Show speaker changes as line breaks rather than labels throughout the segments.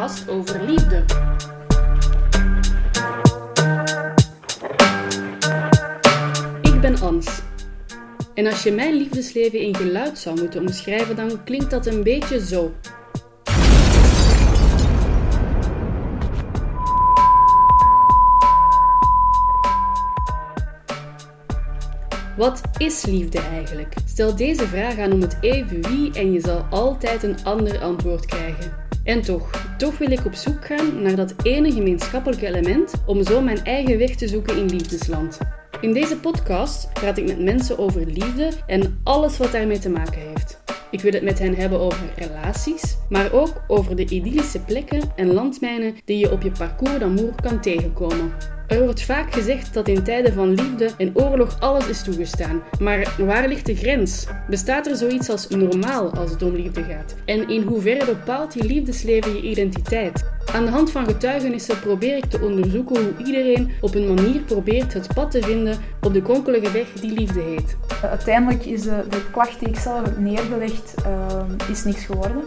over liefde. Ik ben Ans. En als je mijn liefdesleven in geluid zou moeten omschrijven, dan klinkt dat een beetje zo. Wat is liefde eigenlijk? Stel deze vraag aan om het even wie en je zal altijd een ander antwoord krijgen. En toch, toch wil ik op zoek gaan naar dat ene gemeenschappelijke element om zo mijn eigen weg te zoeken in liefdesland. In deze podcast praat ik met mensen over liefde en alles wat daarmee te maken heeft. Ik wil het met hen hebben over relaties, maar ook over de idyllische plekken en landmijnen die je op je parcours d'amour kan tegenkomen. Er wordt vaak gezegd dat in tijden van liefde en oorlog alles is toegestaan. Maar waar ligt de grens? Bestaat er zoiets als normaal als het om liefde gaat? En in hoeverre bepaalt je liefdesleven je identiteit? Aan de hand van getuigenissen probeer ik te onderzoeken hoe iedereen op een manier probeert het pad te vinden op de kronkelige weg die liefde heet.
Uiteindelijk is de, klacht die ik zelf heb neergelegd, uh, is niks geworden.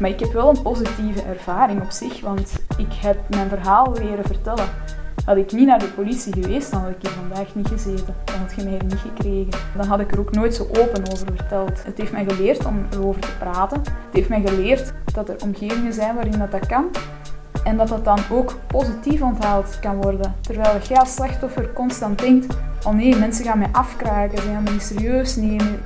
Maar ik heb wel een positieve ervaring op zich, want ik heb mijn verhaal leren vertellen. Had ik niet naar de politie geweest, dan had ik hier vandaag niet gezeten. Dan had je mij hier niet gekregen. Dan had ik er ook nooit zo open over verteld. Het heeft mij geleerd om erover te praten. Het heeft mij geleerd dat er omgevingen zijn waarin dat, dat kan. En dat dat dan ook positief onthaald kan worden. Terwijl jij als slachtoffer constant denkt, oh nee, mensen gaan mij afkraken, ze gaan me niet serieus nemen.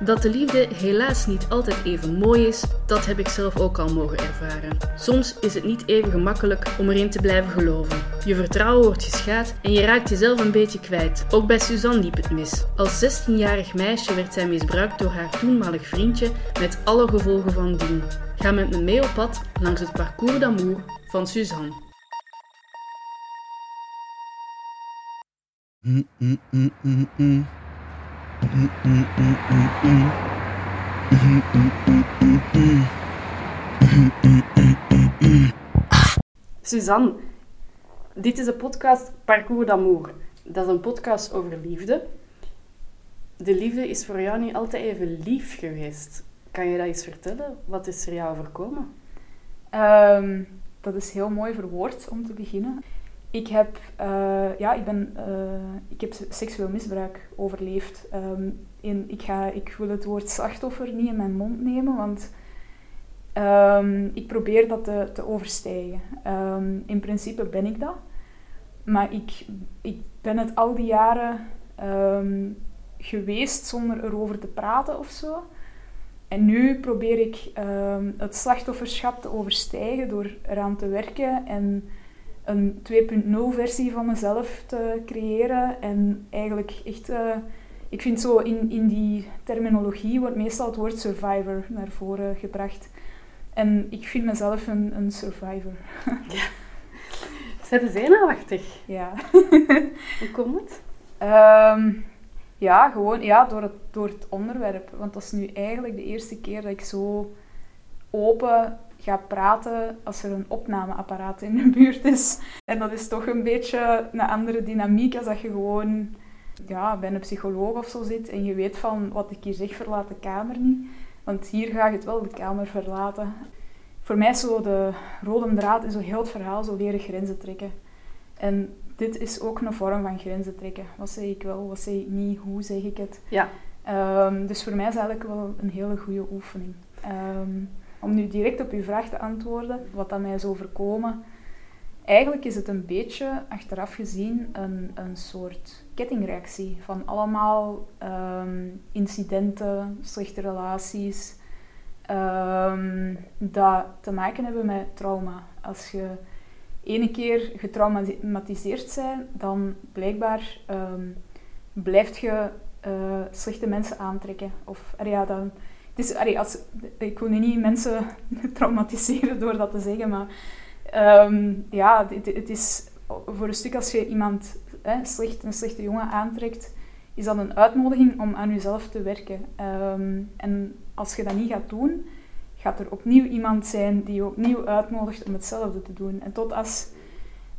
Dat de liefde helaas niet altijd even mooi is, dat heb ik zelf ook al mogen ervaren. Soms is het niet even gemakkelijk om erin te blijven geloven. Je vertrouwen wordt geschaad en je raakt jezelf een beetje kwijt. Ook bij Suzanne liep het mis. Als 16-jarig meisje werd zij misbruikt door haar toenmalig vriendje met alle gevolgen van dien. Ga met me mee op pad langs het parcours d'amour van Suzanne. Mm, mm, mm, Suzanne, dit is een podcast Parcours d'Amour. Dat is een podcast over liefde. De liefde is voor jou niet altijd even lief geweest. Kan je dat eens vertellen? Wat is er jou overkomen?
Um, dat is heel mooi verwoord om te beginnen. Ik heb, uh, ja, ik, ben, uh, ik heb seksueel misbruik overleefd. Um, ik, ga, ik wil het woord slachtoffer niet in mijn mond nemen, want um, ik probeer dat te, te overstijgen. Um, in principe ben ik dat. Maar ik, ik ben het al die jaren geweest zonder erover te praten of zo. En nu probeer ik het slachtofferschap te overstijgen door eraan te werken en een 2.0 versie van mezelf te creëren. En eigenlijk echt, uh, ik vind zo in, in die terminologie wordt meestal het woord survivor naar voren gebracht. En ik vind mezelf een, een survivor.
ja. Eens zenuwachtig.
Ja.
Hoe komt het?
Um, ja, gewoon ja, door, het, door het onderwerp. Want dat is nu eigenlijk de eerste keer dat ik zo open ga praten als er een opnameapparaat in de buurt is. En dat is toch een beetje een andere dynamiek als dat je gewoon ja, bij een psycholoog of zo zit en je weet van wat ik hier zeg, verlaat de kamer niet. Want hier ga je het wel de kamer verlaten. Voor mij is zo de rode draad in zo heel het verhaal zo leren grenzen trekken. En dit is ook een vorm van grenzen trekken. Wat zeg ik wel, wat zeg ik niet, hoe zeg ik het?
Ja.
Um, dus voor mij is eigenlijk wel een hele goede oefening. Um, om nu direct op uw vraag te antwoorden, wat dat mij is overkomen. Eigenlijk is het een beetje, achteraf gezien, een, een soort kettingreactie van allemaal um, incidenten, slechte relaties, um, dat te maken hebben met trauma. Als je ene keer getraumatiseerd bent, dan blijkbaar um, blijft je uh, slechte mensen aantrekken. Of ja, dan is, als, ik wil niet mensen traumatiseren door dat te zeggen, maar um, ja, het, is voor een stuk als je iemand hè, slecht, een slechte jongen aantrekt, is dat een uitnodiging om aan jezelf te werken. Um, en als je dat niet gaat doen, gaat er opnieuw iemand zijn die je opnieuw uitnodigt om hetzelfde te doen. En tot als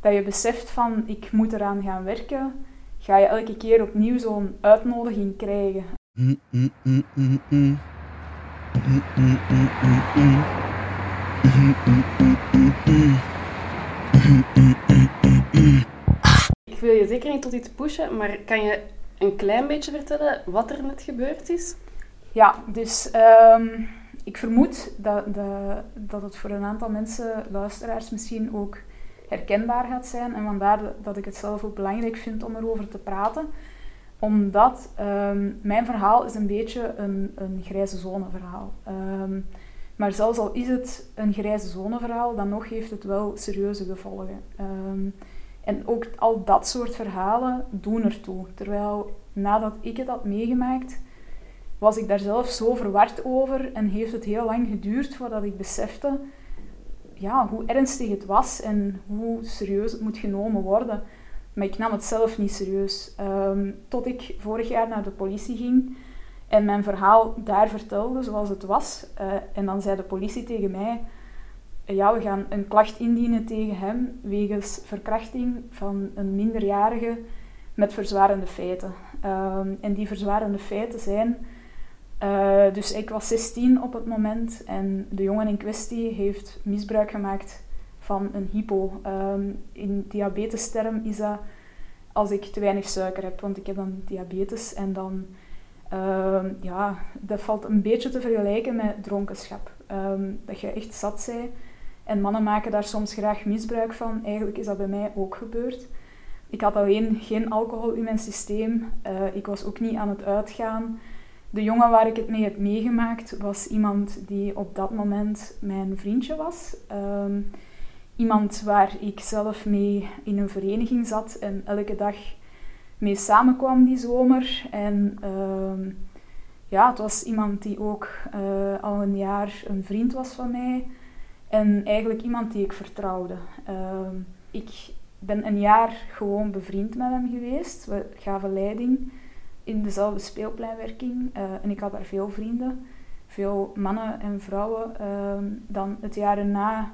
dat je beseft van ik moet eraan gaan werken, ga je elke keer opnieuw zo'n uitnodiging krijgen. Mm, mm, mm, ik wil je zeker
niet tot iets pushen, maar kan je een klein beetje vertellen wat er net gebeurd is?
Ja, dus ehm, ik vermoed dat, dat, dat het voor een aantal mensen, luisteraars, misschien ook herkenbaar gaat zijn. En vandaar dat ik het zelf ook belangrijk vind om erover te praten omdat ehm, mijn verhaal is een beetje een, een grijze zone verhaal. Um, maar zelfs al is het een grijze zone verhaal, dan nog heeft het wel serieuze gevolgen. Um, en ook al dat soort verhalen doen ertoe. Terwijl nadat ik het had meegemaakt, was ik daar zelf zo verward over en heeft het heel lang geduurd voordat ik besefte ja, hoe ernstig het was en hoe serieus het moet genomen worden. Maar ik nam het zelf niet serieus. Um, tot ik vorig jaar naar de politie ging en mijn verhaal daar vertelde zoals het was. Uh, en dan zei de politie tegen mij: Ja, we gaan een klacht indienen tegen hem wegens verkrachting van een minderjarige met verzwarende feiten. Um, en die verzwarende feiten zijn uh, dus ik was 16 op het moment en de jongen in kwestie heeft misbruik gemaakt van een hypo. Um, in diabetesterm is dat als ik te weinig suiker heb, want ik heb dan diabetes en dan, uh, ja, dat valt een beetje te vergelijken met dronkenschap. Um, dat je echt zat bent en mannen maken daar soms graag misbruik van. Eigenlijk is dat bij mij ook gebeurd. Ik had alleen geen alcohol in mijn systeem. Uh, ik was ook niet aan het uitgaan. De jongen waar ik het mee heb meegemaakt was iemand die op dat moment mijn vriendje was. Ehm, iemand waar ik zelf mee in een vereniging zat en elke dag mee samenkwam die zomer. En uh, ja, het was iemand die ook uh, al een jaar een vriend was van mij. En eigenlijk iemand die ik vertrouwde. Uh, ik ben een jaar gewoon bevriend met hem geweest. We gaven leiding in dezelfde speelpleinwerking. Uh, en ik had daar veel vrienden, veel mannen en vrouwen. Uh, dan het jaar erna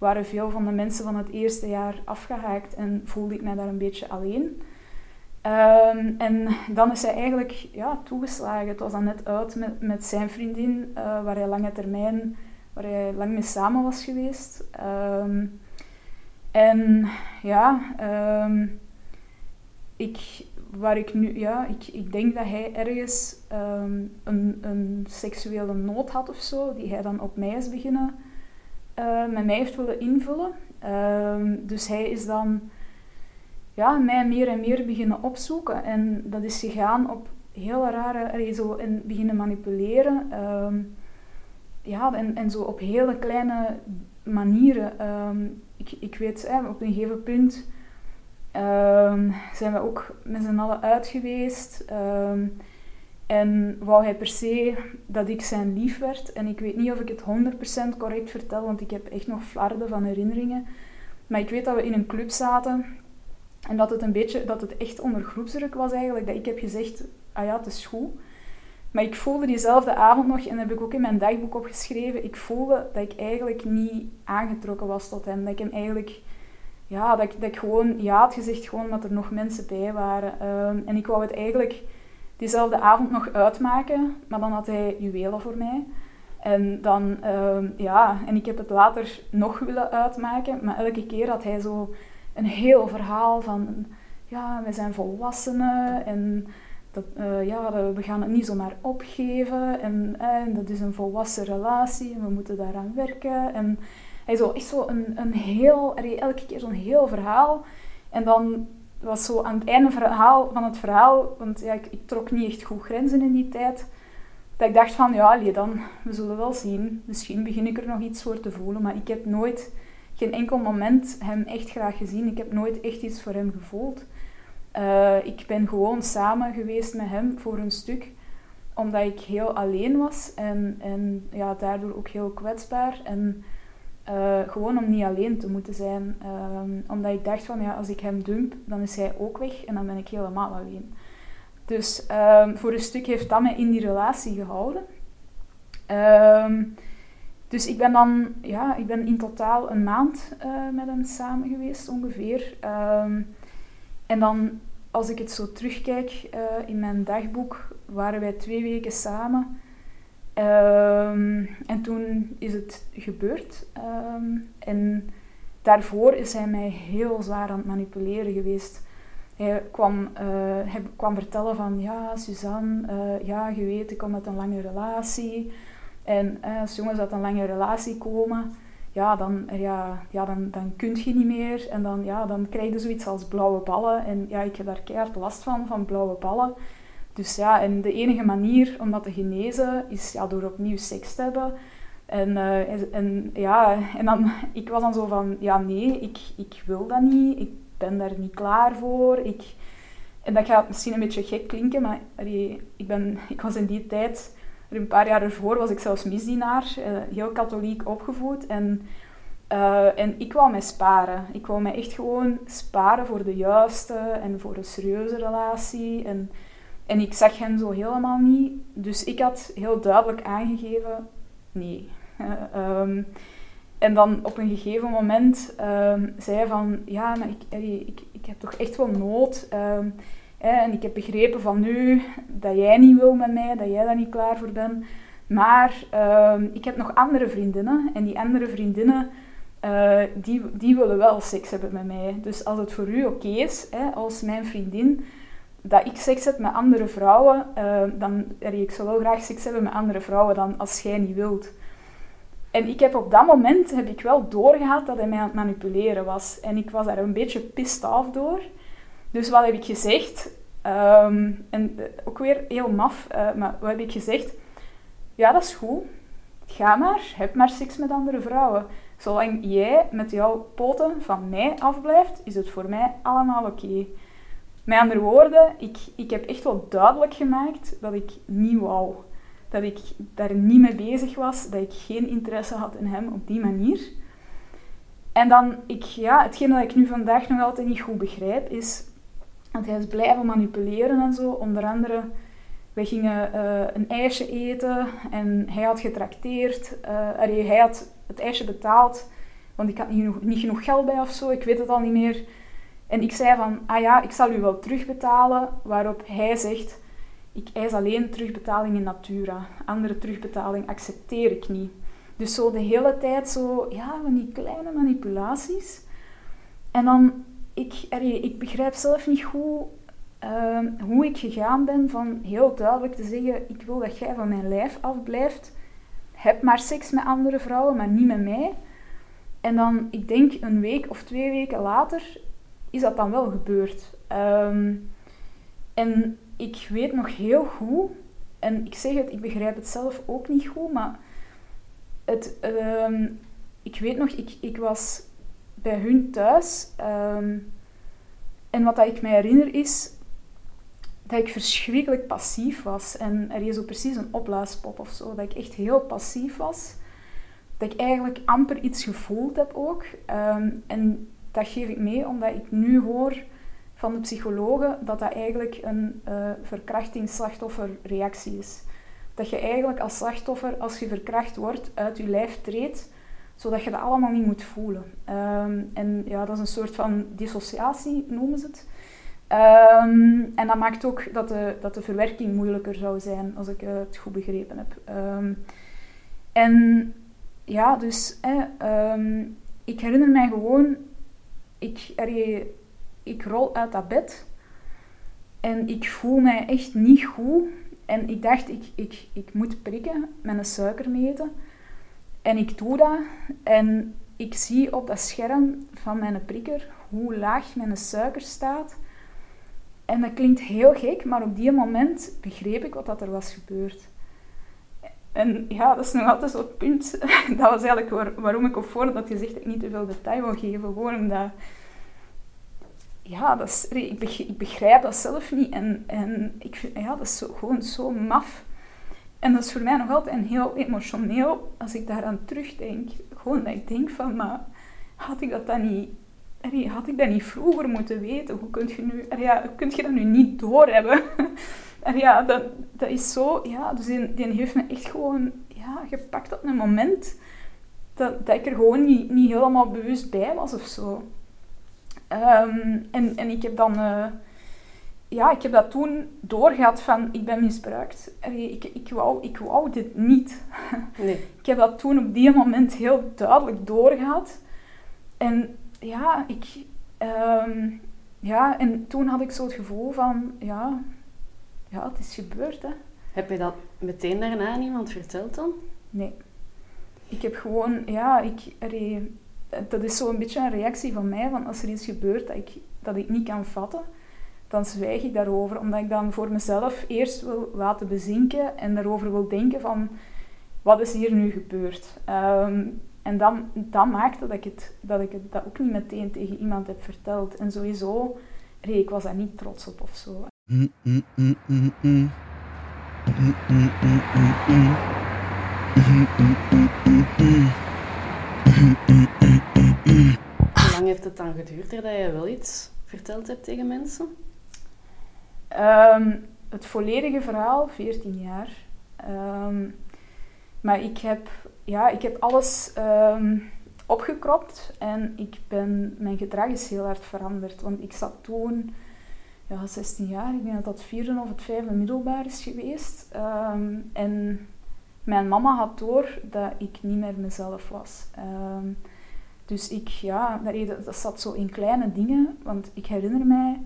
waren veel van de mensen van het eerste jaar afgehaakt en voelde ik mij daar een beetje alleen. Um, en dan is hij eigenlijk ja, toegeslagen. Het was dan net uit met, met zijn vriendin, uh, waar hij lange termijn, waar hij lang mee samen was geweest. Um, en ja, um, ik waar ik nu, ja, ik, ik denk dat hij ergens een, een seksuele nood had of zo, die hij dan op mij is beginnen, met mij heeft willen invullen. Um, dus hij is dan ja, mij meer en meer beginnen opzoeken. En dat is gegaan op heel rare, zo, en beginnen manipuleren. Um, ja, en, en zo op hele kleine manieren. ik, ik weet, hè, op een gegeven punt zijn we ook met z'n allen uit geweest. En wou hij per se dat ik zijn lief werd. En ik weet niet of ik het 100% correct vertel, want ik heb echt nog flarden van herinneringen. Maar ik weet dat we in een club zaten. En dat het een beetje, dat het echt onder groepsdruk was eigenlijk. Dat ik heb gezegd, ah ja, het is goed. Maar ik voelde diezelfde avond nog, en dat heb ik ook in mijn dagboek opgeschreven, ik voelde dat ik eigenlijk niet aangetrokken was tot hem. Dat ik hem eigenlijk ja, dat, ik, dat gewoon ja had gezegd, gewoon omdat er nog mensen bij waren. Ehm, en ik wou het eigenlijk diezelfde avond nog uitmaken, maar dan had hij juwelen voor mij. En dan, uh, ja, en ik heb het later nog willen uitmaken, maar elke keer had hij zo een heel verhaal van, ja, we zijn volwassenen en dat, uh, ja, we gaan het niet zomaar opgeven en, en dat is een volwassen relatie en we moeten daaraan werken. En, hij zo, echt zo een, een heel, elke keer zo'n heel verhaal. En dan was zo aan het einde verhaal, van het verhaal, want ja, ik, trok niet echt goed grenzen in die tijd, dat ik dacht van, ja, allee, dan, we zullen wel zien. Misschien begin ik er nog iets voor te voelen, maar ik heb nooit, geen enkel moment hem echt graag gezien. Ik heb nooit echt iets voor hem gevoeld. Uh, ik ben gewoon samen geweest met hem voor een stuk, omdat ik heel alleen was en, en ja, daardoor ook heel kwetsbaar. En uh, gewoon om niet alleen te moeten zijn. Um, omdat ik dacht van, ja, als ik hem dump, dan is hij ook weg en dan ben ik helemaal alleen. Dus um, voor een stuk heeft dat mij in die relatie gehouden. Um, dus ik ben dan, ja, ik ben in totaal een maand uh, met hem samen geweest ongeveer. en dan, als ik het zo terugkijk uh, in mijn dagboek, waren wij twee weken samen. Um, en toen is het gebeurd. Um, en daarvoor is hij mij heel zwaar aan het manipuleren geweest. hij kwam, uh, hij kwam vertellen van, ja, Suzanne, uh, ja, je weet, ik kom uit een lange relatie. En uh, als jongens uit een lange relatie komen, ja, dan, ja, ja, dan, dan kun je niet meer. En dan, ja, dan krijg je zoiets als blauwe ballen. En ja, ik heb daar keihard last van, van blauwe ballen. Dus ja, en de enige manier om dat te genezen is ja, door opnieuw seks te hebben. En, uh, en, ja, en dan, ik was dan zo van, ja nee, ik, ik wil dat niet, ik ben daar niet klaar voor. Ik, en dat gaat misschien een beetje gek klinken, maar ik, ben, ik was in die tijd, een paar jaar ervoor was ik zelfs misdienaar, uh, heel katholiek opgevoed. En, uh, en ik wou mij sparen. Ik wou mij echt gewoon sparen voor de juiste en voor een serieuze relatie. En, en ik zag hem zo helemaal niet. Dus ik had heel duidelijk aangegeven, nee. um, en dan op een gegeven moment um, zei hij van, ja, ik, ik, ik heb toch echt wel nood. Um, en ik heb begrepen van nu dat jij niet wil met mij, dat jij daar niet klaar voor bent. Maar ik heb nog andere vriendinnen. En die andere vriendinnen, uh, die, die willen wel seks hebben met mij. Dus als het voor u oké is, hè, als mijn vriendin dat ik seks heb met andere vrouwen, uh, dan ik zou wel graag seks hebben met andere vrouwen dan als jij niet wilt. En ik heb op dat moment heb ik wel doorgehad dat hij mij aan het manipuleren was. En ik was daar een beetje pissed af door. Dus wat heb ik gezegd? Um, en eh, ook weer heel maf, uh, maar wat heb ik gezegd? Ja, dat is goed. Ga maar, heb maar seks met andere vrouwen. Zolang jij met jouw poten van mij afblijft, is het voor mij allemaal oké. Met andere woorden, ik, ik heb echt wel duidelijk gemaakt dat ik niet wou. Dat ik daar niet mee bezig was, dat ik geen interesse had in hem op die manier. En dan, ik, ja, hetgeen dat ik nu vandaag nog altijd niet goed begrijp, is dat hij is blijven manipuleren en zo. Onder andere, we gingen uh, een ijsje eten en hij had getrakteerd. Uh, hij had het ijsje betaald, want ik had niet genoeg, niet genoeg geld bij of zo, ik weet het al niet meer. En ik zei van, ah ja, ik zal u wel terugbetalen. Waarop hij zegt, ik eis alleen terugbetaling in natura. Andere terugbetaling accepteer ik niet. Dus zo de hele tijd zo, ja, van die kleine manipulaties. En dan, ik, ik begrijp zelf niet goed uh, hoe ik gegaan ben van heel duidelijk te zeggen, ik wil dat jij van mijn lijf afblijft. Heb maar seks met andere vrouwen, maar niet met mij. En dan, ik denk een week of twee weken later, is dat dan wel gebeurd. Um, en ik weet nog heel goed, en ik zeg het, ik begrijp het zelf ook niet goed, maar het, um, ik weet nog, ik, ik was bij hun thuis. Um, en wat dat ik me herinner is dat ik verschrikkelijk passief was. En er is zo precies een opblaaspop of zo. Dat ik echt heel passief was. Dat ik eigenlijk amper iets gevoeld heb ook. En dat geef ik mee omdat ik nu hoor van de psychologen dat dat eigenlijk een uh, verkrachtingsslachtofferreactie is. Dat je eigenlijk als slachtoffer, als je verkracht wordt, uit je lijf treedt, zodat je dat allemaal niet moet voelen. Um, en ja, dat is een soort van dissociatie, noemen ze het. Um, en dat maakt ook dat de, dat de verwerking moeilijker zou zijn, als ik het goed begrepen heb. Um, en ja, dus ik herinner mij gewoon, ik, er, ik rol uit dat bed en ik voel mij echt niet goed. En ik dacht, ik, ik, ik moet prikken met een suikermeter. En ik doe dat en ik zie op dat scherm van mijn prikker hoe laag mijn suiker staat. En dat klinkt heel gek, maar op die moment begreep ik wat dat er was gebeurd. En ja, dat is nog altijd zo'n punt. Dat was eigenlijk waarom ik op voordat je zegt dat ik niet te veel detail wil geven. Gewoon omdat ja, dat is, ik, begrijp, dat zelf niet. En, en ik vind, ja, dat is gewoon zo maf. En dat is voor mij nog altijd een heel emotioneel, als ik daaraan terugdenk. Gewoon dat ik denk van, maar had ik dat dan niet, had ik dat niet vroeger moeten weten? Hoe kun je, nu, ja, kun je dat nu niet doorhebben? en ja, dat, dat is zo, ja, dus die, die heeft me echt gewoon ja, gepakt op een moment dat, dat ik er gewoon niet, niet helemaal bewust bij was of zo. Um, en, en ik heb dan... Uh, ja, ik heb dat toen doorgehad van, ik ben misbruikt. Ik, ik, wou, ik wou dit niet. Nee. ik heb dat toen op die moment heel duidelijk doorgehad. En ja, ik... Um, ja, en toen had ik zo het gevoel van, ja, ja het is gebeurd. Hè.
Heb je dat meteen daarna aan iemand verteld dan?
Nee. Ik heb gewoon, ja, ik, dat is zo'n beetje een reactie van mij, van als er iets gebeurt dat ik, dat ik niet kan vatten, dan zwijg ik daarover, omdat ik dan voor mezelf eerst wil laten bezinken en daarover wil denken van, wat is hier nu gebeurd? Um, en dan, dat maakte dat ik, het, dat ik het dat ook niet meteen tegen iemand heb verteld. En sowieso, nee, ik was daar niet trots op of zo.
Hoe lang heeft het dan geduurd dat je wel iets verteld hebt tegen mensen?
Um, het volledige verhaal, 14 jaar. Um, maar ik heb, ja, ik heb alles um, opgekropt en ik ben, mijn gedrag is heel hard veranderd. Want ik zat toen, ja, 16 jaar, ik denk dat dat vierde of het vijfde middelbaar is geweest. Um, en mijn mama had door dat ik niet meer mezelf was. Um, dus ik, ja, dat, dat zat zo in kleine dingen. Want ik herinner mij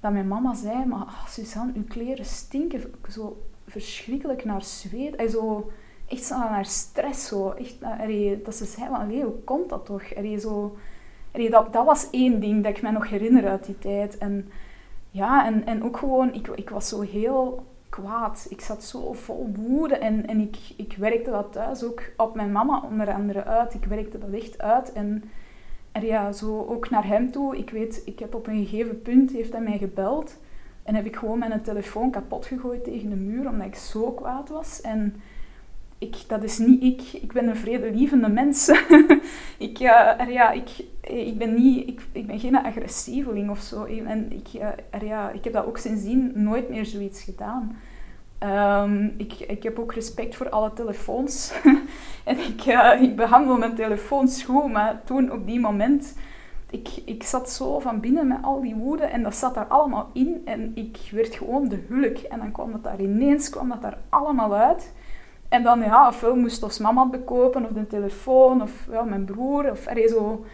dat mijn mama zei, maar oh, Suzanne, uw kleren stinken zo verschrikkelijk naar zweet. En zo, echt zo naar stress. Zo. Echt, allee, dat ze zei hoe komt dat toch? Allee, zo, allee, dat, dat was één ding dat ik me nog herinner uit die tijd. En ja, en, en ook gewoon, ik, ik was zo heel kwaad. Ik zat zo vol woede en, en ik, ik werkte dat thuis ook op mijn mama onder andere uit. Ik werkte dat echt uit en, en ja, zo ook naar hem toe. Ik weet, ik heb op een gegeven punt, heeft hij mij gebeld en heb ik gewoon mijn telefoon kapot gegooid tegen de muur omdat ik zo kwaad was. En ik, dat is niet ik. Ik ben een vredelievende mens. ik, uh, ja, ik, ik, ben niet, ik, ik ben geen agressieveling of zo. En ik, ja, ik heb dat ook sindsdien nooit meer zoiets gedaan. Um, ik, ik heb ook respect voor alle telefoons. en ik, uh, ik behandel mijn telefoons goed, maar toen op die moment... Ik, ik zat zo van binnen met al die woede en dat zat daar allemaal in. En ik werd gewoon de hulk. En dan kwam dat daar ineens kwam dat daar allemaal uit. En dan, ja, ofwel moest ons mama bekopen, of de telefoon, of ja, mijn broer, of er zo...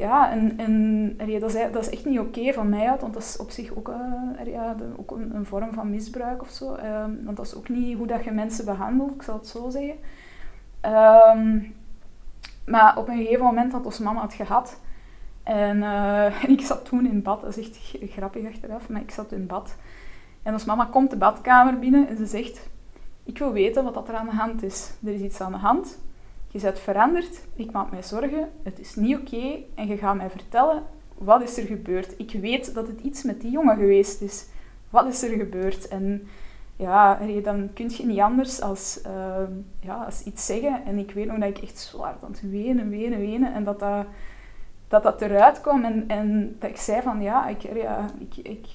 Ja, en, en dat, is, dat is echt niet oké van mij uit, want dat is op zich ook, uh, ja, ook een, een, vorm van misbruik of zo. Ehm, want dat is ook niet hoe dat je mensen behandelt, ik zal het zo zeggen. Um, maar op een gegeven moment had ons mama het gehad. En, uh, en ik zat toen in bad, dat is echt grappig achteraf, maar ik zat in bad. En ons mama komt de badkamer binnen en ze zegt ik wil weten wat er aan de hand is. Er is iets aan de hand. Je bent veranderd. Ik maak mij zorgen. Het is niet oké. En je gaat mij vertellen wat is er gebeurd. Ik weet dat het iets met die jongen geweest is. Wat is er gebeurd? En ja, dan kun je niet anders als, uh, ja, als iets zeggen. En ik weet nog dat ik echt zo hard aan het wenen, wenen, wenen. En dat dat dat dat eruit kwam en, en dat ik zei van ja, ik, ja, ik, ik,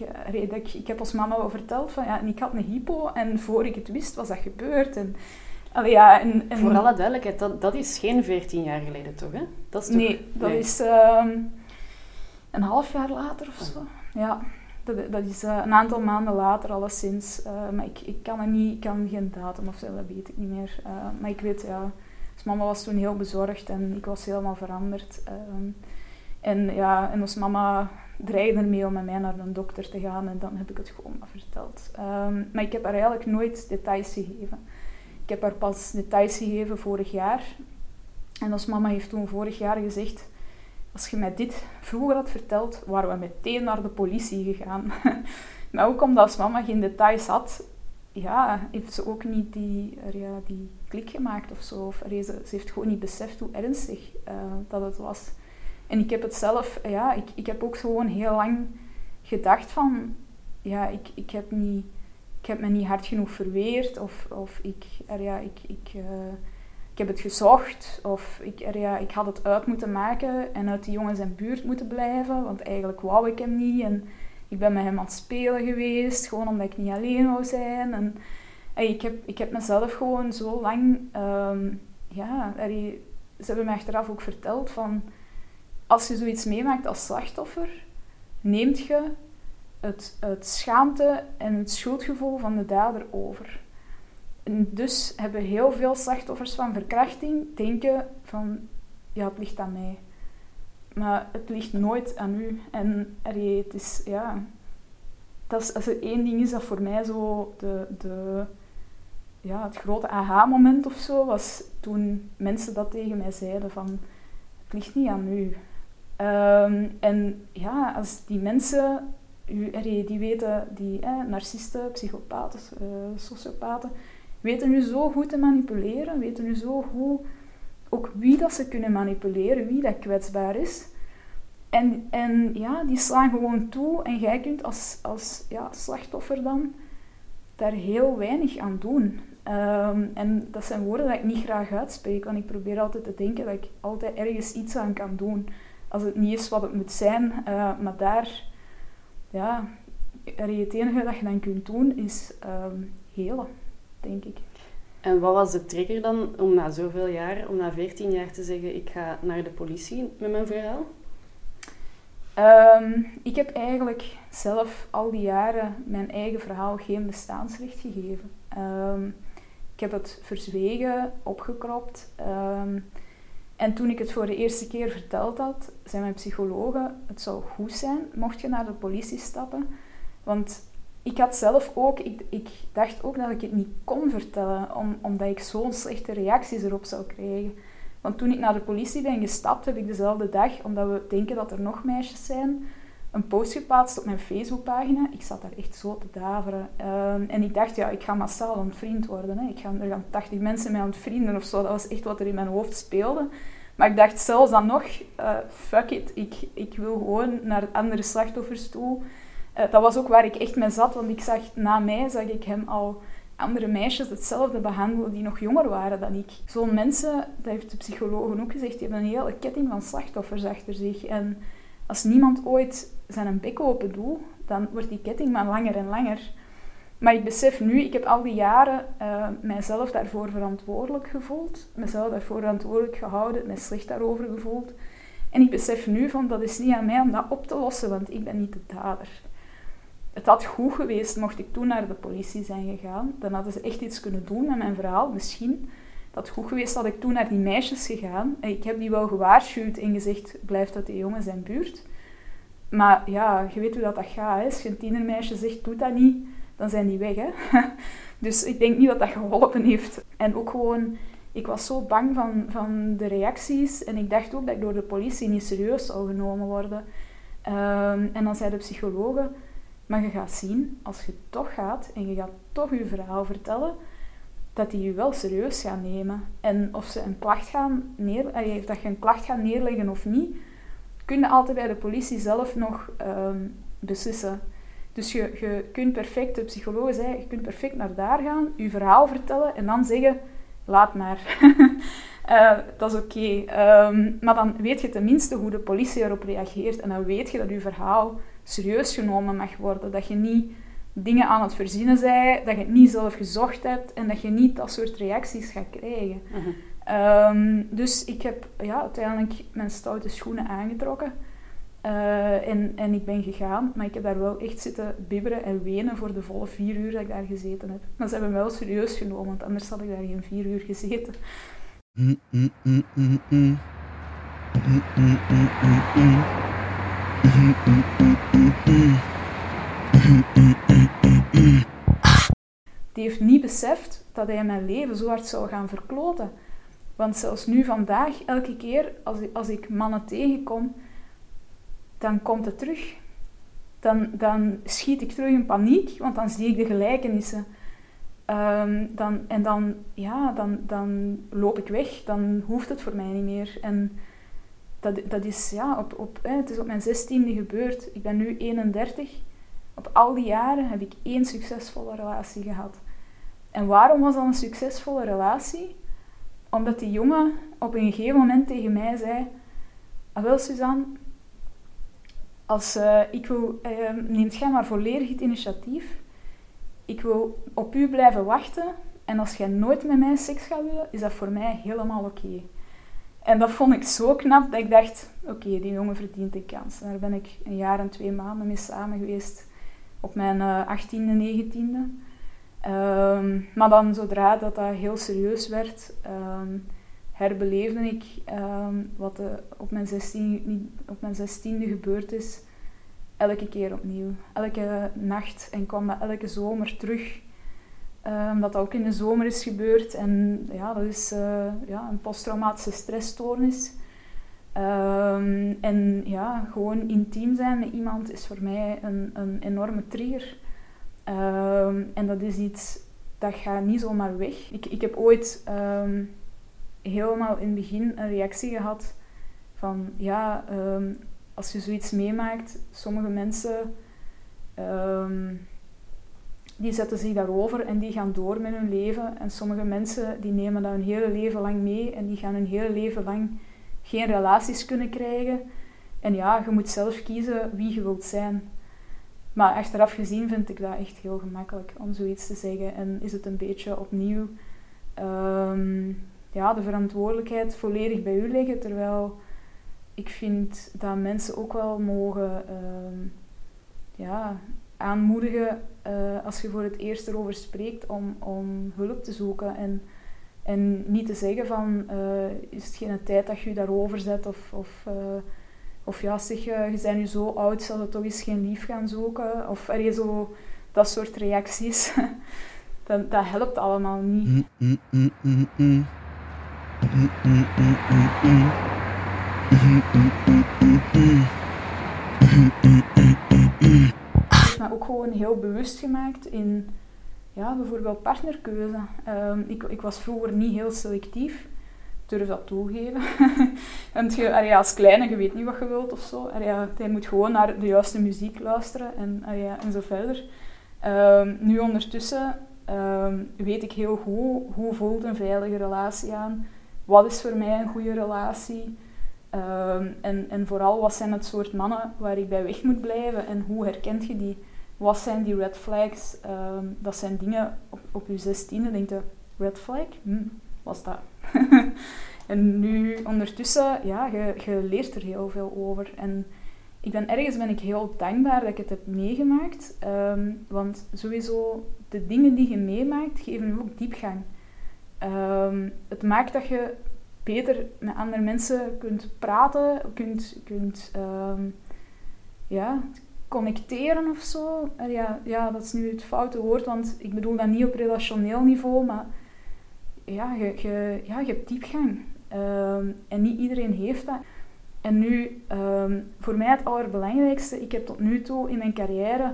ik, ik heb ons mama wel verteld van ja, en ik had een hypo en voor ik het wist was dat gebeurd. En, allee, ja, en, en,
Voor alle duidelijkheid, dat, dat is geen 14 jaar geleden toch? Hè?
Dat is toch... Nee, dat is uh, een half jaar later of zo. Ja, dat, dat is uh, een aantal maanden later alleszins. Uh, maar ik, ik kan er niet, ik kan geen datum of zo, dat weet ik niet meer. Uh, maar ik weet, ja, dus mama was toen heel bezorgd en ik was helemaal veranderd. Ehm, en ja, en ons mama dreigde ermee om met mij naar een dokter te gaan en dan heb ik het gewoon maar verteld. Ehm, maar ik heb haar eigenlijk nooit details gegeven. Ik heb haar pas details gegeven vorig jaar. En ons mama heeft toen vorig jaar gezegd, als je mij dit vroeger had verteld, waren we meteen naar de politie gegaan. maar ook omdat als mama geen details had, ja, heeft ze ook niet die, ja, die klik gemaakt of zo. Of, ze, heeft gewoon niet beseft hoe ernstig uh, dat het was. En ik heb het zelf, ja, ik, ik heb ook gewoon heel lang gedacht van, ja, ik, ik, heb, niet, ik heb me niet hard genoeg verweerd. Of, of ik, er, ja, ik, ik, uh, ik heb het gezocht. Of ik, er, ja, ik had het uit moeten maken en uit die jongens en buurt moeten blijven. Want eigenlijk wou ik hem niet. En ik ben met hem aan het spelen geweest, gewoon omdat ik niet alleen wou zijn. En, ik, heb, ik heb mezelf gewoon zo lang, um, ja, er, ze hebben me achteraf ook verteld van als je zoiets meemaakt als slachtoffer, neemt je het, het schaamte en het schuldgevoel van de dader over. En dus hebben heel veel slachtoffers van verkrachting denken van, ja, het ligt aan mij. Maar het ligt nooit aan u. En het is, ja... Dat is, als er één ding is dat voor mij zo de, de, ja, het grote aha-moment of zo was toen mensen dat tegen mij zeiden van het ligt niet aan u. Um, en ja, als die mensen, die weten, die eh, narcisten, psychopaten, uh, sociopaten, weten nu zo goed te manipuleren, weten nu zo goed ook wie dat ze kunnen manipuleren, wie dat kwetsbaar is. En, en ja, die slaan gewoon toe en jij kunt als, als ja, slachtoffer dan daar heel weinig aan doen. Um, en dat zijn woorden dat ik niet graag uitspreek, want ik probeer altijd te denken dat ik altijd ergens iets aan kan doen. Als het niet is wat het moet zijn, uh, maar daar, ja, het enige dat je dan kunt doen is um, helen, denk ik.
En wat was de trigger dan om na zoveel jaar, om na 14 jaar te zeggen: ik ga naar de politie met mijn verhaal?
Um, ik heb eigenlijk zelf al die jaren mijn eigen verhaal geen bestaansrecht gegeven. Um, ik heb het verzwegen, opgekropt. Um, en toen ik het voor de eerste keer verteld had, zei mijn psychologe: Het zou goed zijn mocht je naar de politie stappen. Want ik had zelf ook, ik, ik dacht ook dat ik het niet kon vertellen, om, omdat ik zo'n slechte reacties erop zou krijgen. Want toen ik naar de politie ben gestapt, heb ik dezelfde dag, omdat we denken dat er nog meisjes zijn, een post geplaatst op mijn Facebookpagina. Ik zat daar echt zo te daveren. Ehm, en ik dacht, ja, ik ga massaal ontvriend worden. Ik ga, er gaan 80 mensen mij ontvrienden of zo. Dat was echt wat er in mijn hoofd speelde. Maar ik dacht zelfs dan nog, uh, fuck it, ik, ik wil gewoon naar andere slachtoffers toe. Uh, dat was ook waar ik echt mee zat, want ik zag, na mij zag ik hem al andere meisjes hetzelfde behandelen die nog jonger waren dan ik. Zo'n mensen, dat heeft de psychologen ook gezegd, die hebben een hele ketting van slachtoffers achter zich. En als niemand ooit zijn bek open doet, dan wordt die ketting maar langer en langer. Maar ik besef nu, ik heb al die jaren uh, mijzelf daarvoor verantwoordelijk gevoeld. Mezelf daarvoor verantwoordelijk gehouden, mij slecht daarover gevoeld. En ik besef nu van, dat is niet aan mij om dat op te lossen, want ik ben niet de dader. Het had goed geweest mocht ik toen naar de politie zijn gegaan. Dan hadden ze echt iets kunnen doen met mijn verhaal, misschien. Dat goed geweest dat ik toen naar die meisjes gegaan. Ik heb die wel gewaarschuwd en gezegd, blijf uit die jongen zijn buurt. Maar ja, je weet hoe dat, dat gaat. Hè? Als je een tienermeisje zegt, doe dat niet, dan zijn die weg. Hè? dus ik denk niet dat dat geholpen heeft. En ook gewoon, ik was zo bang van, van de reacties. En ik dacht ook dat ik door de politie niet serieus zou genomen worden. Um, en dan zei de psychologe, maar je gaat zien, als je toch gaat en je gaat toch je verhaal vertellen, dat die je wel serieus gaan nemen. En of ze een klacht gaan neer, dat je een klacht gaat neerleggen of niet, kun je altijd bij de politie zelf nog um, beslissen. Dus je, je kunt perfect, de psycholoog zei, je kunt perfect naar daar gaan, je verhaal vertellen en dan zeggen, laat maar. uh, dat is oké. Ehm, maar dan weet je tenminste hoe de politie erop reageert en dan weet je dat je verhaal serieus genomen mag worden. Dat je niet dingen aan het verzinnen bent, dat je het niet zelf gezocht hebt en dat je niet dat soort reacties gaat krijgen. Mhm. Ehm, dus ik heb ja, uiteindelijk mijn stoute schoenen aangetrokken. Uh, en, en ik ben gegaan, maar ik heb daar wel echt zitten bibberen en wenen voor de volle vier uur dat ik daar gezeten heb. Maar ze hebben me wel serieus genomen, want anders had ik daar geen vier uur gezeten. Die heeft niet beseft dat hij mijn leven zo hard zou gaan verkloten. Want zelfs nu vandaag, elke keer als ik, als ik mannen tegenkom, dan komt het terug. Dan, dan schiet ik terug in paniek, want dan zie ik de gelijkenissen. Um, dan, en dan, ja, dan, dan loop ik weg. Dan hoeft het voor mij niet meer. En dat, dat is, ja, op, op, hè, het is op mijn zestiende gebeurd. Ik ben nu 31. Op al die jaren heb ik één succesvolle relatie gehad. En waarom was dat een succesvolle relatie? Omdat die jongen op een gegeven moment tegen mij zei... Ah, wel, Suzanne, als, uh, ik wil, uh, neemt jij maar volledig het initiatief. Ik wil op u blijven wachten. En als jij nooit met mij seks gaat willen, is dat voor mij helemaal oké. En dat vond ik zo knap dat ik dacht, oké, die jongen verdient de kans. En daar ben ik een jaar en twee maanden mee samen geweest op mijn uh, 18e, 19e. Um, maar dan zodra dat dat heel serieus werd, um, herbeleefde ik ehm, wat op mijn, 16, op mijn gebeurd is, elke keer opnieuw. Elke nacht en kwam dat elke zomer terug. Um, dat ook in de zomer is gebeurd. En ja, dat is uh, ja, een posttraumatische stressstoornis. En ja, gewoon intiem zijn met iemand is voor mij een, een enorme trigger. Um, en dat is iets dat gaat niet zomaar weg. Ik, ik heb ooit helemaal in het begin een reactie gehad van ja, als je zoiets meemaakt, sommige mensen die zetten zich daarover en die gaan door met hun leven. En sommige mensen die nemen dat hun hele leven lang mee en die gaan hun hele leven lang geen relaties kunnen krijgen. En ja, je moet zelf kiezen wie je wilt zijn. Maar achteraf gezien vind ik dat echt heel gemakkelijk om zoiets te zeggen. En is het een beetje opnieuw um, ja, de verantwoordelijkheid volledig bij u liggen. Terwijl ik vind dat mensen ook wel mogen um, ja, aanmoedigen uh, als je voor het eerst erover spreekt om, om hulp te zoeken. En, en niet te zeggen van uh, is het geen tijd dat je je daarover zet of, of, uh, of ja zeg je, je bent nu zo oud, zal je toch eens geen lief gaan zoeken. Of er is zo dat soort reacties. dat, dat helpt allemaal niet. me ook gewoon heel bewust gemaakt in ja, bijvoorbeeld partnerkeuze. Um, ik, ik was vroeger niet heel selectief. Durf dat toegeven. Want je, als kleine, je weet niet wat je wilt of zo. Je moet gewoon naar de juiste muziek luisteren en, en zo verder. Um, nu ondertussen um, weet ik heel goed hoe voelt een veilige relatie aan. Wat is voor mij een goede relatie? Um, en, en vooral, wat zijn het soort mannen waar ik bij weg moet blijven en hoe herkent je die? Wat zijn die red flags? Dat zijn dingen op, op je zestiende, denk je, red flag? Hm, wat is dat? en nu ondertussen, ja, je, leert er heel veel over. En ik ben ergens ben ik heel dankbaar dat ik het heb meegemaakt. Um, want sowieso, de dingen die je meemaakt, geven je ook diepgang. het maakt dat je beter met andere mensen kunt praten, kunt, kunt um, ja, connecteren of zo. Ja, ja, dat is nu het foute woord, want ik bedoel dat niet op relationeel niveau, maar ja, je, ja, hebt diepgang. Um, en niet iedereen heeft dat. En nu, um, voor mij het allerbelangrijkste, ik heb tot nu toe in mijn carrière,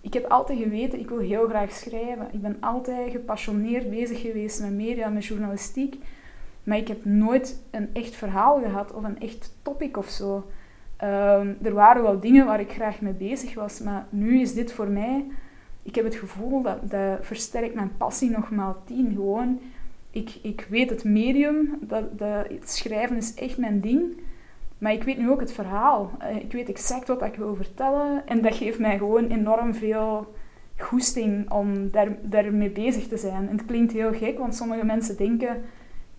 ik heb altijd geweten, ik wil heel graag schrijven. Ik ben altijd gepassioneerd bezig geweest met media, met journalistiek. Maar ik heb nooit een echt verhaal gehad of een echt topic of zo. Um, er waren wel dingen waar ik graag mee bezig was, maar nu is dit voor mij... Ik heb het gevoel dat dat versterkt mijn passie nog maal tien. Gewoon, ik, ik weet het medium, dat, het schrijven is echt mijn ding. Maar ik weet nu ook het verhaal. Eh, ik weet exact wat ik wil vertellen. En dat geeft mij gewoon enorm veel goesting om daar, daarmee bezig te zijn. En het klinkt heel gek, want sommige mensen denken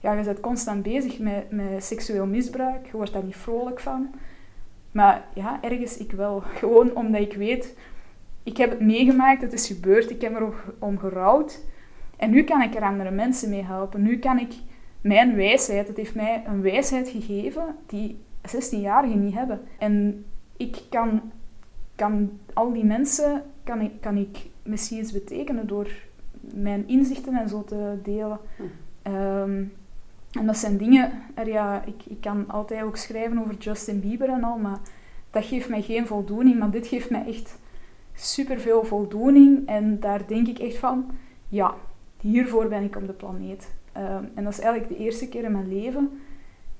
ja, je bent constant bezig met, met seksueel misbruik. Je wordt daar niet vrolijk van. Maar ja, ergens ik wel. Gewoon omdat ik weet, ik heb het meegemaakt, het is gebeurd, ik heb er om gerouwd. En nu kan ik er andere mensen mee helpen. Nu kan ik mijn wijsheid, het heeft mij een wijsheid gegeven die 16-jarigen niet hebben. En ik kan, kan al die mensen, kan ik, kan ik misschien iets betekenen door mijn inzichten en zo te delen. Hm. Ehm, en dat zijn dingen, er, ja, ik, ik kan altijd ook schrijven over Justin Bieber en al, maar dat geeft mij geen voldoening. Maar dit geeft mij echt superveel voldoening. En daar denk ik echt van, ja, hiervoor ben ik op de planeet. Um, en dat is eigenlijk de eerste keer in mijn leven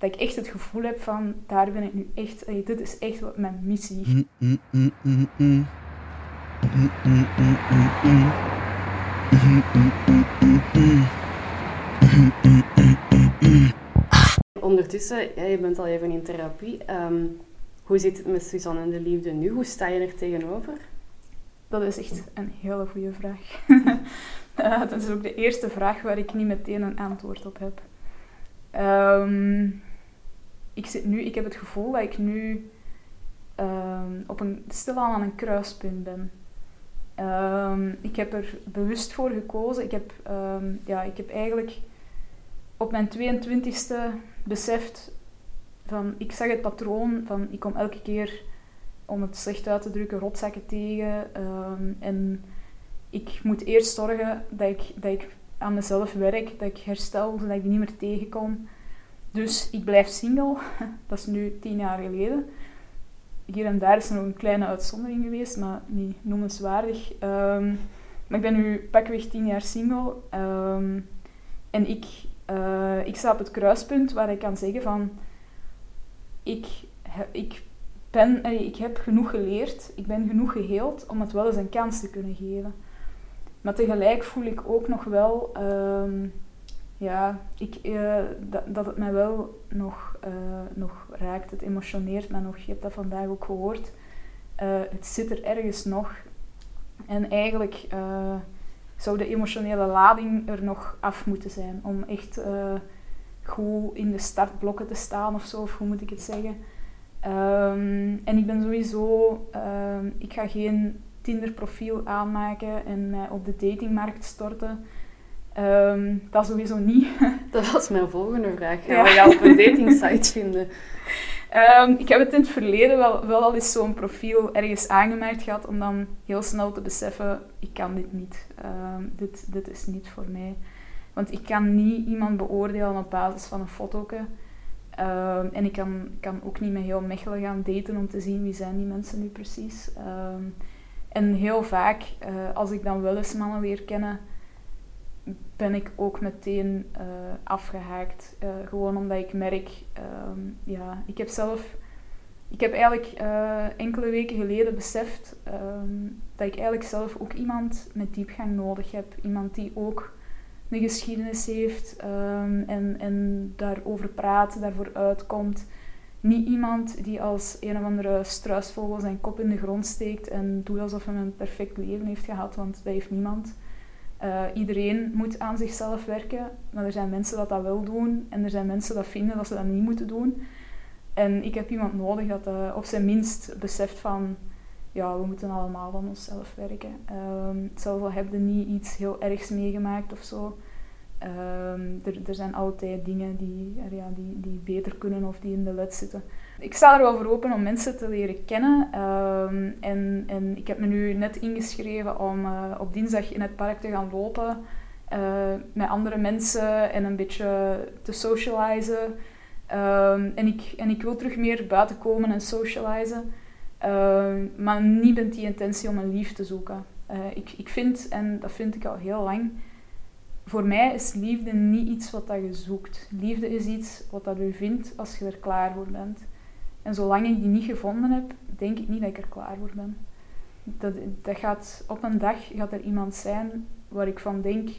dat ik echt het gevoel heb van, daar ben ik nu echt, hey, dit is echt wat mijn missie.
Ondertussen, ja, je bent al even in therapie. Um, hoe zit het met Suzanne en de liefde nu? Hoe sta je er tegenover?
Dat is echt een hele goede vraag. dat is ook de eerste vraag waar ik niet meteen een antwoord op heb. Um, ik, zit nu, ik heb het gevoel dat ik nu um, op een, stilaan aan een kruispunt ben. Um, ik heb er bewust voor gekozen. Ik heb, ja, ik heb eigenlijk op mijn 22e beseft van, ik zag het patroon van, ik kom elke keer, om het slecht uit te drukken, rotzakken tegen. Ehm, en ik moet eerst zorgen dat ik, dat ik aan mezelf werk, dat ik herstel, zodat ik die niet meer tegenkom. Dus ik blijf single. Dat is nu tien jaar geleden. Hier en daar is er nog een kleine uitzondering geweest, maar niet noemenswaardig. Um, maar ik ben nu pakweg tien jaar single. Ehm, en ik, uh, ik sta op het kruispunt waar ik kan zeggen van... Ik, ik, ben, ik heb genoeg geleerd, ik ben genoeg geheeld om het wel eens een kans te kunnen geven. Maar tegelijk voel ik ook nog wel... Ehm, ja, ik, uh, dat, dat het mij wel nog, uh, nog raakt. Het emotioneert me nog. Je hebt dat vandaag ook gehoord. het zit er ergens nog. En eigenlijk zou de emotionele lading er nog af moeten zijn om echt goed in de startblokken te staan of zo, of hoe moet ik het zeggen. Um, en ik ben sowieso, um, ik ga geen Tinder-profiel aanmaken en mij op de datingmarkt storten. Um, dat sowieso niet.
Dat was mijn volgende vraag. Gaan ja. we jou op een datingsite vinden?
Um, ik heb het in het verleden wel, wel al eens zo'n profiel ergens aangemerkt gehad om dan heel snel te beseffen, ik kan dit niet. Um, dit, dit is niet voor mij. Want ik kan niet iemand beoordelen op basis van een foto. Um, en ik kan, kan ook niet met heel Mechelen gaan daten om te zien wie zijn die mensen nu precies. En heel vaak, uh, als ik dan wel eens mannen leer kennen, ben ik ook meteen uh, afgehaakt. Uh, gewoon omdat ik merk, um, ja, ik heb zelf, ik heb eigenlijk enkele weken geleden beseft um, dat ik eigenlijk zelf ook iemand met diepgang nodig heb. Iemand die ook een geschiedenis heeft um, en, en daarover praat, daarvoor uitkomt. Niet iemand die als een of andere struisvogel zijn kop in de grond steekt en doet alsof hij een perfect leven heeft gehad, want dat heeft niemand. Uh, iedereen moet aan zichzelf werken, maar er zijn mensen dat dat wel doen en er zijn mensen dat vinden dat ze dat niet moeten doen. En ik heb iemand nodig dat uh, op zijn minst beseft van, ja, we moeten allemaal aan onszelf werken. Um, zelfs al heb je niet iets heel ergs meegemaakt of zo. Um, er, er zijn altijd dingen die, ja, die, die beter kunnen of die in de let zitten ik sta er wel voor open om mensen te leren kennen. Um, en, en ik heb me nu net ingeschreven om uh, op dinsdag in het park te gaan lopen. Uh, met andere mensen en een beetje te socializen. Um, en, ik, en ik wil terug meer buiten komen en socializen. Maar niet met die intentie om een lief te zoeken. Uh, ik, ik vind, en dat vind ik al heel lang, voor mij is liefde niet iets wat dat je zoekt. Liefde is iets wat dat je vindt als je er klaar voor bent. En zolang ik die niet gevonden heb, denk ik niet dat ik er klaar voor ben. Dat, dat gaat, op een dag gaat er iemand zijn waar ik van denk,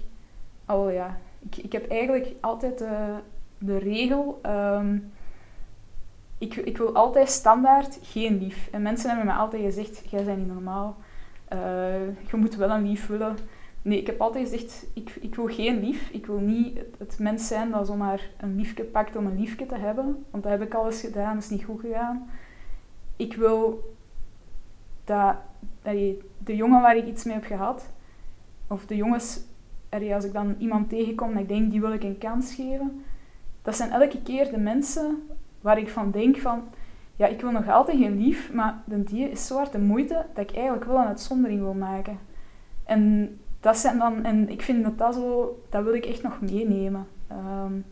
oh ja, ik, ik heb eigenlijk altijd de, de regel, um, ik, ik wil altijd standaard geen lief. En mensen hebben me altijd gezegd, jij bent niet normaal, uh, je moet wel een lief willen. Nee, ik heb altijd gezegd, ik, ik wil geen lief. Ik wil niet het, mens zijn dat zomaar een liefje pakt om een liefje te hebben. Want dat heb ik al eens gedaan, dat is niet goed gegaan. Ik wil dat, de jongen waar ik iets mee heb gehad, of de jongens, als ik dan iemand tegenkom en ik denk, die wil ik een kans geven. Dat zijn elke keer de mensen waar ik van denk van, ja, ik wil nog altijd geen lief, maar die is zo hard de moeite dat ik eigenlijk wel een uitzondering wil maken. En dat zijn dan, en ik vind dat dat zo, dat wil ik echt nog meenemen. Um,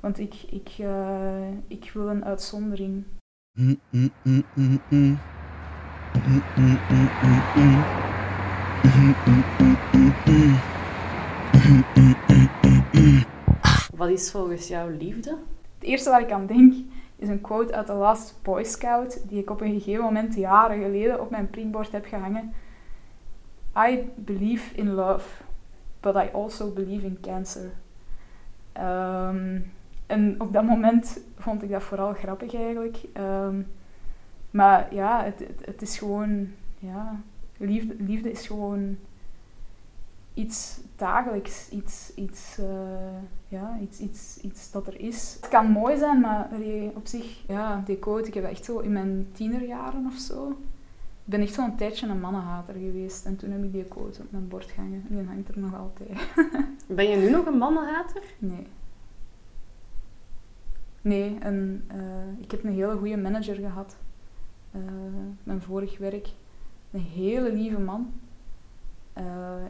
want ik, ik, uh, ik wil een uitzondering.
Wat is volgens jou liefde?
Het eerste waar ik aan denk is een quote uit The Last Boy Scout, die ik op een gegeven moment jaren geleden op mijn printbord heb gehangen. I believe in love, but I also believe in cancer. Um, en op dat moment vond ik dat vooral grappig eigenlijk. Um, maar ja, het, het, is gewoon, ja, liefde, liefde is gewoon iets dagelijks, iets, iets, uh, ja, iets, iets, iets dat er is. Het kan mooi zijn, maar op zich, ja, die quote, ik heb echt zo in mijn tienerjaren of zo, ik ben echt zo'n tijdje een mannenhater geweest. En toen heb ik die quote op mijn bord gehangen. En die hangt er nog altijd.
ben je nu nog een mannenhater?
Nee. Nee, en, ik heb een hele goede manager gehad. mijn vorig werk. Een hele lieve man.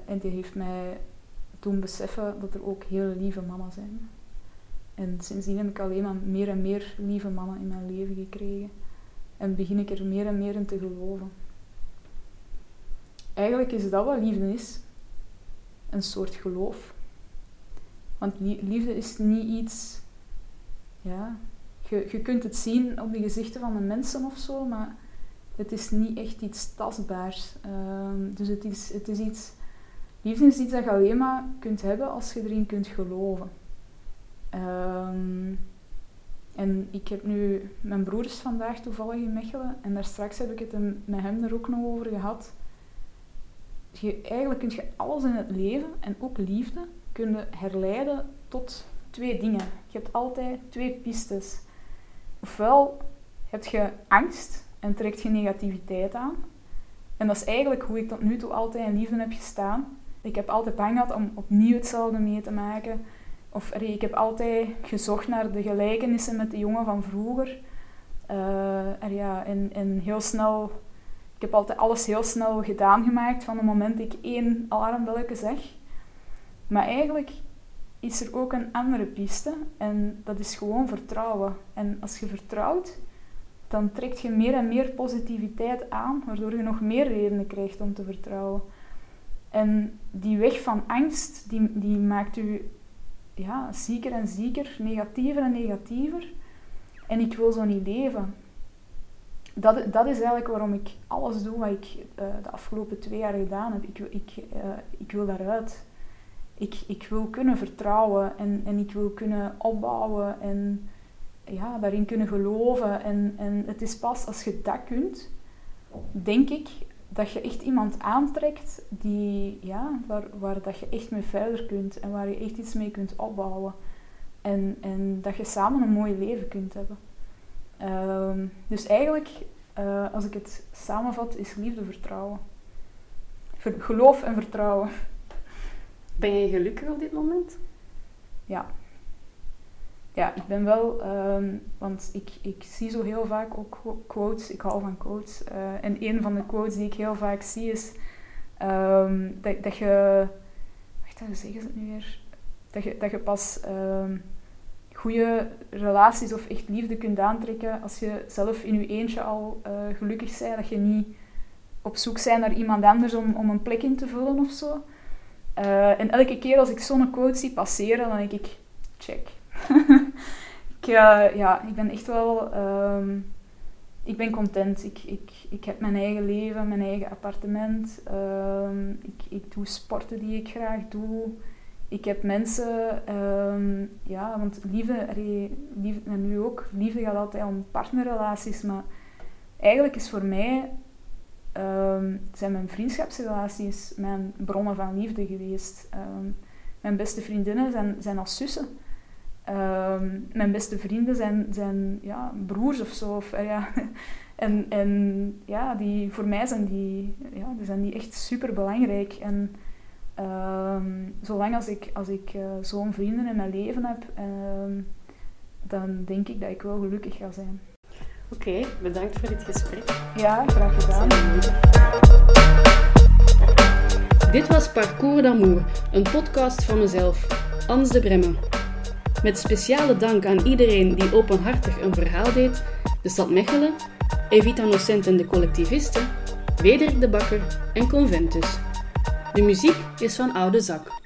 en die heeft mij toen beseffen dat er ook hele lieve mannen zijn. En sindsdien heb ik alleen maar meer en meer lieve mannen in mijn leven gekregen. En begin ik er meer en meer in te geloven. Eigenlijk is dat wat liefde is. Een soort geloof. Want liefde is niet iets... Ja, je, je kunt het zien op de gezichten van de mensen of zo, maar het is niet echt iets tastbaars. Ehm, dus het is, het is iets... Liefde is iets dat je alleen maar kunt hebben als je erin kunt geloven. Um, en ik heb nu, mijn broer is vandaag toevallig in Mechelen en daar straks heb ik het met hem er ook nog over gehad. Je, eigenlijk kun je alles in het leven en ook liefde kunnen herleiden tot twee dingen. Je hebt altijd twee pistes. Ofwel heb je angst en trekt je negativiteit aan. En dat is eigenlijk hoe ik tot nu toe altijd in liefde heb gestaan. Ik heb altijd bang gehad om opnieuw hetzelfde mee te maken of ik heb altijd gezocht naar de gelijkenissen met de jongen van vroeger. Uh, ja, en heel snel, ik heb altijd alles heel snel gedaan gemaakt van het moment ik één alarmbelletje zeg. Maar eigenlijk is er ook een andere piste en dat is gewoon vertrouwen. En als je vertrouwt, dan trekt je meer en meer positiviteit aan, waardoor je nog meer redenen krijgt om te vertrouwen. En die weg van angst, die, die maakt u ja, zieker en zieker, negatiever en negatiever. En ik wil zo niet leven. Dat, dat is eigenlijk waarom ik alles doe wat ik uh, de afgelopen twee jaar gedaan heb. Ik, ik, uh, ik wil daaruit. Ik, ik wil kunnen vertrouwen en, en ik wil kunnen opbouwen en ja, daarin kunnen geloven. En, en het is pas als je dat kunt, denk ik, dat je echt iemand aantrekt die, ja, waar, waar dat je echt mee verder kunt en waar je echt iets mee kunt opbouwen. En, en dat je samen een mooi leven kunt hebben. Ehm, dus eigenlijk, uh, als ik het samenvat, is liefde vertrouwen. geloof en vertrouwen.
Ben je gelukkig op dit moment?
Ja, ja, ik ben wel, um, want ik, ik zie zo heel vaak ook quotes, ik hou van quotes. Uh, en een van de quotes die ik heel vaak zie is um, dat, dat je, wacht, hoe zeggen ze het nu weer? Dat je, dat je pas um, goede relaties of echt liefde kunt aantrekken als je zelf in je eentje al uh, gelukkig bent. Dat je niet op zoek bent naar iemand anders om, om een plek in te vullen of zo. Uh, en elke keer als ik zo'n quote zie passeren, dan denk ik, check ik, uh, ja, ik ben echt wel... Um, ik ben content. Ik, ik, ik heb mijn eigen leven, mijn eigen appartement. Um, ik, ik doe sporten die ik graag doe. Ik heb mensen... Um, ja, want liefde. En nu ook. Liefde gaat altijd om partnerrelaties. Maar eigenlijk is voor mij... zijn mijn vriendschapsrelaties mijn bronnen van liefde geweest. mijn beste vriendinnen zijn, zijn als zussen. Ehm, mijn beste vrienden zijn, zijn ja, broers of zo. Of, ja. en, en ja, die, voor mij zijn die, ja, die, zijn die echt super belangrijk. En um, zolang als ik, als ik uh, zo'n vrienden in mijn leven heb, um, dan denk ik dat ik wel gelukkig ga zijn.
Oké, bedankt voor dit gesprek.
Ja, graag gedaan.
Dit was Parcours d'Amour, een podcast van mezelf, Ans de Bremme. Met speciale dank aan iedereen die openhartig een verhaal deed, de stad Mechelen, Evita Nocent en de collectivisten, Wederik de Bakker en Conventus. De muziek is van Oude Zak.